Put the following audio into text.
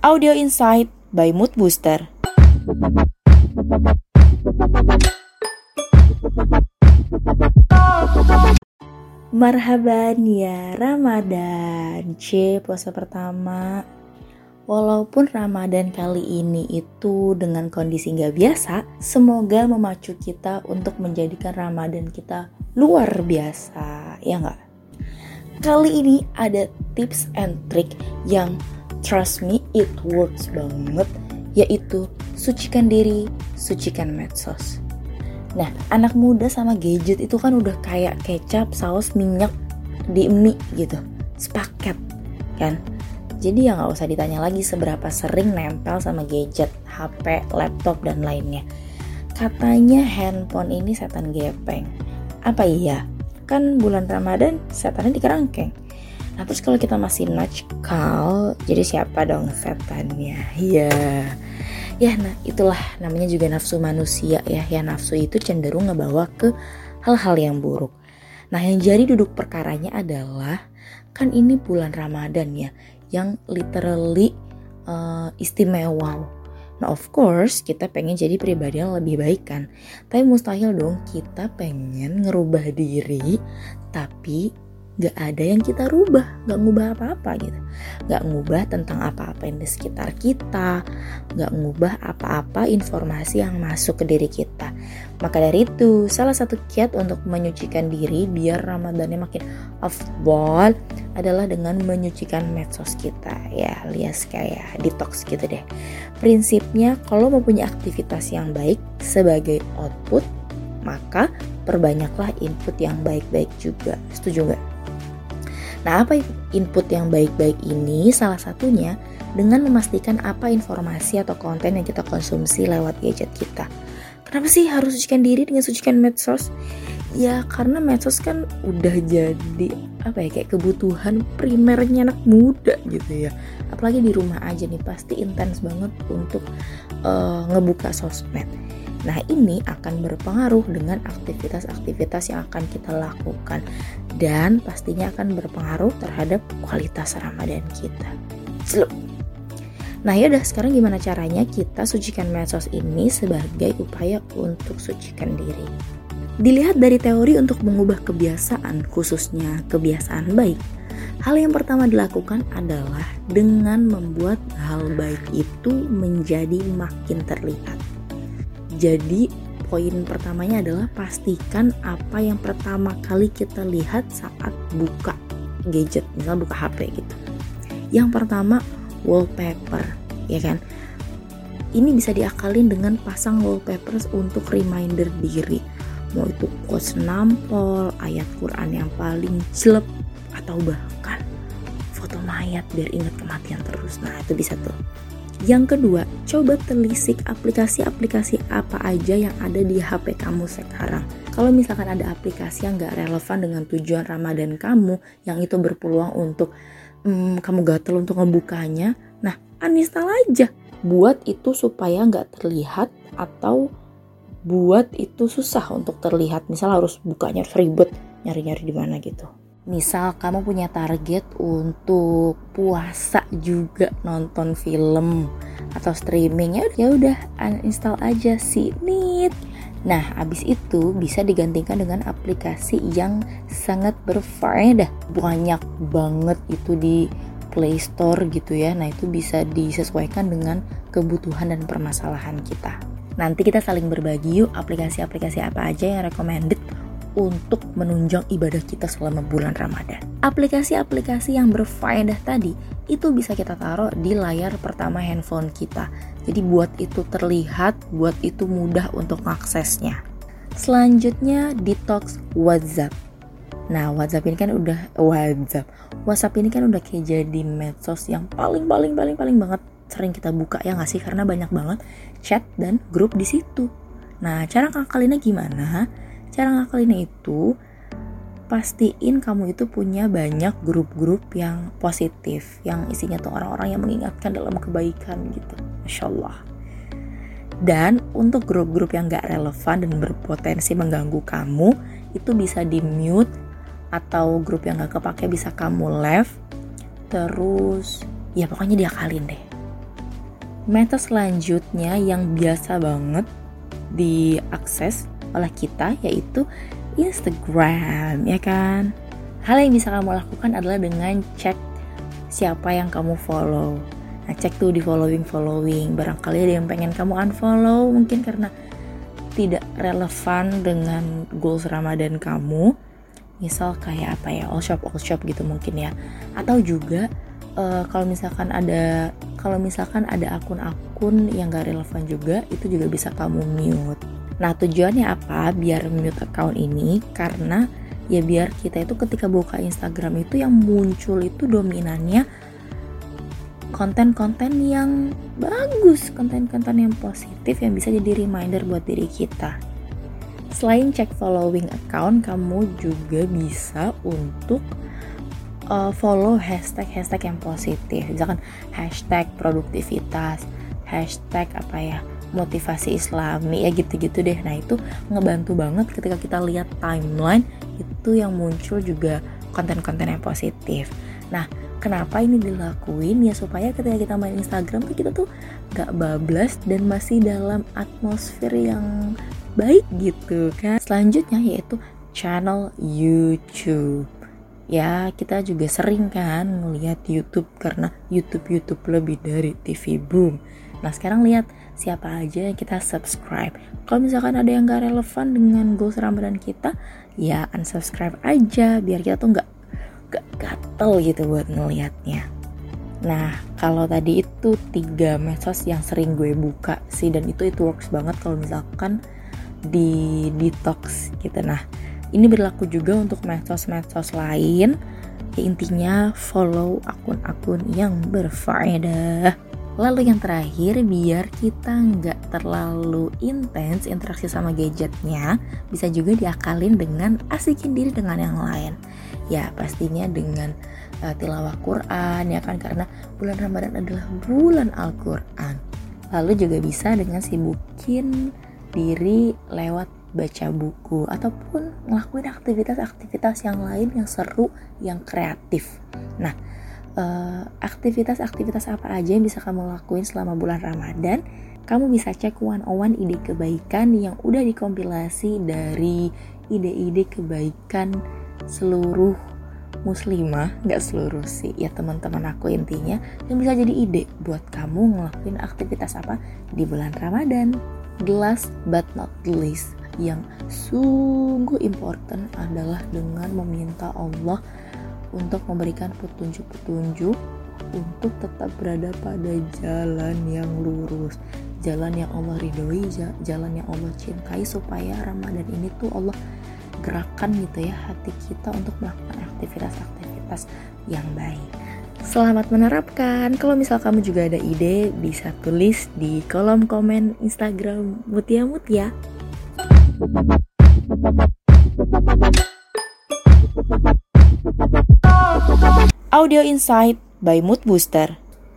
Audio Insight by Mood Booster. Marhaban ya Ramadan C puasa pertama Walaupun Ramadan kali ini itu dengan kondisi nggak biasa Semoga memacu kita untuk menjadikan Ramadan kita luar biasa Ya nggak? Kali ini ada tips and trick yang trust me it works banget Yaitu sucikan diri, sucikan medsos Nah, anak muda sama gadget itu kan udah kayak kecap, saus, minyak di mie gitu. Sepaket, kan? Jadi ya nggak usah ditanya lagi seberapa sering nempel sama gadget, HP, laptop, dan lainnya. Katanya handphone ini setan gepeng. Apa iya? Kan bulan Ramadan setannya di kerangkeng. Nah terus kalau kita masih kal, jadi siapa dong setannya? Iya. Yeah ya nah itulah namanya juga nafsu manusia ya ya nafsu itu cenderung ngebawa ke hal-hal yang buruk nah yang jadi duduk perkaranya adalah kan ini bulan Ramadan ya yang literally uh, istimewa Nah of course kita pengen jadi pribadi yang lebih baik kan Tapi mustahil dong kita pengen ngerubah diri Tapi gak ada yang kita rubah, gak ngubah apa-apa gitu. Gak ngubah tentang apa-apa yang di sekitar kita, gak ngubah apa-apa informasi yang masuk ke diri kita. Maka dari itu, salah satu kiat untuk menyucikan diri biar Ramadannya makin afdol adalah dengan menyucikan medsos kita ya alias kayak detox gitu deh. Prinsipnya kalau mau punya aktivitas yang baik sebagai output maka perbanyaklah input yang baik-baik juga. Setuju nggak? Nah, apa input yang baik-baik ini? Salah satunya dengan memastikan apa informasi atau konten yang kita konsumsi lewat gadget kita. Kenapa sih harus sucikan diri dengan sucikan medsos? Ya karena medsos kan udah jadi apa ya kayak kebutuhan primernya anak muda gitu ya. Apalagi di rumah aja nih pasti intens banget untuk uh, ngebuka sosmed. Nah, ini akan berpengaruh dengan aktivitas-aktivitas yang akan kita lakukan dan pastinya akan berpengaruh terhadap kualitas Ramadan kita. Slup. Nah, ya udah sekarang gimana caranya kita sucikan medsos ini sebagai upaya untuk sucikan diri. Dilihat dari teori untuk mengubah kebiasaan, khususnya kebiasaan baik, hal yang pertama dilakukan adalah dengan membuat hal baik itu menjadi makin terlihat. Jadi poin pertamanya adalah pastikan apa yang pertama kali kita lihat saat buka gadget, misalnya buka HP gitu. Yang pertama wallpaper, ya kan? Ini bisa diakalin dengan pasang wallpaper untuk reminder diri. Mau itu quotes nampol, ayat Quran yang paling jelek, atau bahkan foto mayat biar ingat kematian terus. Nah, itu bisa tuh. Yang kedua, coba telisik aplikasi-aplikasi apa aja yang ada di HP kamu sekarang. Kalau misalkan ada aplikasi yang gak relevan dengan tujuan Ramadan kamu, yang itu berpeluang untuk hmm, kamu gatel untuk ngebukanya, nah uninstall aja. Buat itu supaya nggak terlihat atau buat itu susah untuk terlihat. Misal harus bukanya ribet, nyari-nyari di mana gitu misal kamu punya target untuk puasa juga nonton film atau streaming ya ya udah uninstall aja si Nit. Nah, abis itu bisa digantikan dengan aplikasi yang sangat berfaedah. Banyak banget itu di Play Store gitu ya. Nah, itu bisa disesuaikan dengan kebutuhan dan permasalahan kita. Nanti kita saling berbagi yuk aplikasi-aplikasi apa aja yang recommended untuk menunjang ibadah kita selama bulan Ramadan. Aplikasi-aplikasi yang berfaedah tadi itu bisa kita taruh di layar pertama handphone kita. Jadi buat itu terlihat, buat itu mudah untuk aksesnya. Selanjutnya detox WhatsApp. Nah, WhatsApp ini kan udah WhatsApp. WhatsApp ini kan udah kayak jadi medsos yang paling paling paling paling banget sering kita buka ya nggak sih karena banyak banget chat dan grup di situ. Nah, cara ngakalinnya gimana? Cara ngakalinnya itu pastiin kamu itu punya banyak grup-grup yang positif yang isinya tuh orang-orang yang mengingatkan dalam kebaikan gitu. Masya Allah. Dan untuk grup-grup yang gak relevan dan berpotensi mengganggu kamu itu bisa di mute atau grup yang gak kepake bisa kamu left terus ya pokoknya diakalin deh. Meta selanjutnya yang biasa banget diakses oleh kita yaitu Instagram ya kan. Hal yang bisa kamu lakukan adalah dengan cek siapa yang kamu follow. Nah, cek tuh di following-following. Barangkali ada yang pengen kamu unfollow mungkin karena tidak relevan dengan goals Ramadan kamu. Misal kayak apa ya, all shop all shop gitu mungkin ya. Atau juga uh, kalau misalkan ada kalau misalkan ada akun-akun yang gak relevan juga itu juga bisa kamu mute nah tujuannya apa biar mute account ini karena ya biar kita itu ketika buka Instagram itu yang muncul itu dominannya konten-konten yang bagus, konten-konten yang positif yang bisa jadi reminder buat diri kita. Selain cek following account, kamu juga bisa untuk uh, follow hashtag-hashtag yang positif misalkan hashtag produktivitas hashtag apa ya motivasi islami ya gitu-gitu deh. Nah itu ngebantu banget ketika kita lihat timeline itu yang muncul juga konten-konten yang positif. Nah kenapa ini dilakuin? Ya supaya ketika kita main Instagram tuh kita tuh gak bablas dan masih dalam atmosfer yang baik gitu kan. Selanjutnya yaitu channel YouTube. Ya kita juga sering kan ngelihat YouTube karena YouTube YouTube lebih dari TV Boom. Nah sekarang lihat siapa aja yang kita subscribe. Kalau misalkan ada yang gak relevan dengan goals Ramadan kita, ya unsubscribe aja biar kita tuh nggak gak gatel gitu buat ngelihatnya. Nah kalau tadi itu tiga medsos yang sering gue buka sih dan itu itu works banget kalau misalkan di detox gitu. Nah ini berlaku juga untuk medsos-medsos lain. Ya, intinya follow akun-akun yang berfaedah. Lalu yang terakhir, biar kita nggak terlalu intens interaksi sama gadgetnya, bisa juga diakalin dengan asikin diri dengan yang lain. Ya pastinya dengan uh, tilawah Quran ya kan karena bulan Ramadan adalah bulan Al-Quran. Lalu juga bisa dengan sibukin diri lewat baca buku ataupun ngelakuin aktivitas-aktivitas yang lain yang seru, yang kreatif. Nah, eh, aktivitas-aktivitas apa aja yang bisa kamu lakuin selama bulan Ramadan? Kamu bisa cek one on one ide kebaikan yang udah dikompilasi dari ide-ide kebaikan seluruh muslimah, nggak seluruh sih, ya teman-teman aku intinya, yang bisa jadi ide buat kamu ngelakuin aktivitas apa di bulan Ramadan. The last but not least, yang sungguh important adalah dengan meminta Allah untuk memberikan petunjuk-petunjuk untuk tetap berada pada jalan yang lurus, jalan yang Allah ridhoi, jalan yang Allah cintai supaya Ramadan ini tuh Allah gerakan gitu ya hati kita untuk melakukan aktivitas-aktivitas yang baik. Selamat menerapkan. Kalau misal kamu juga ada ide, bisa tulis di kolom komen Instagram Mutia Mutia. Audio Insight by Mood Booster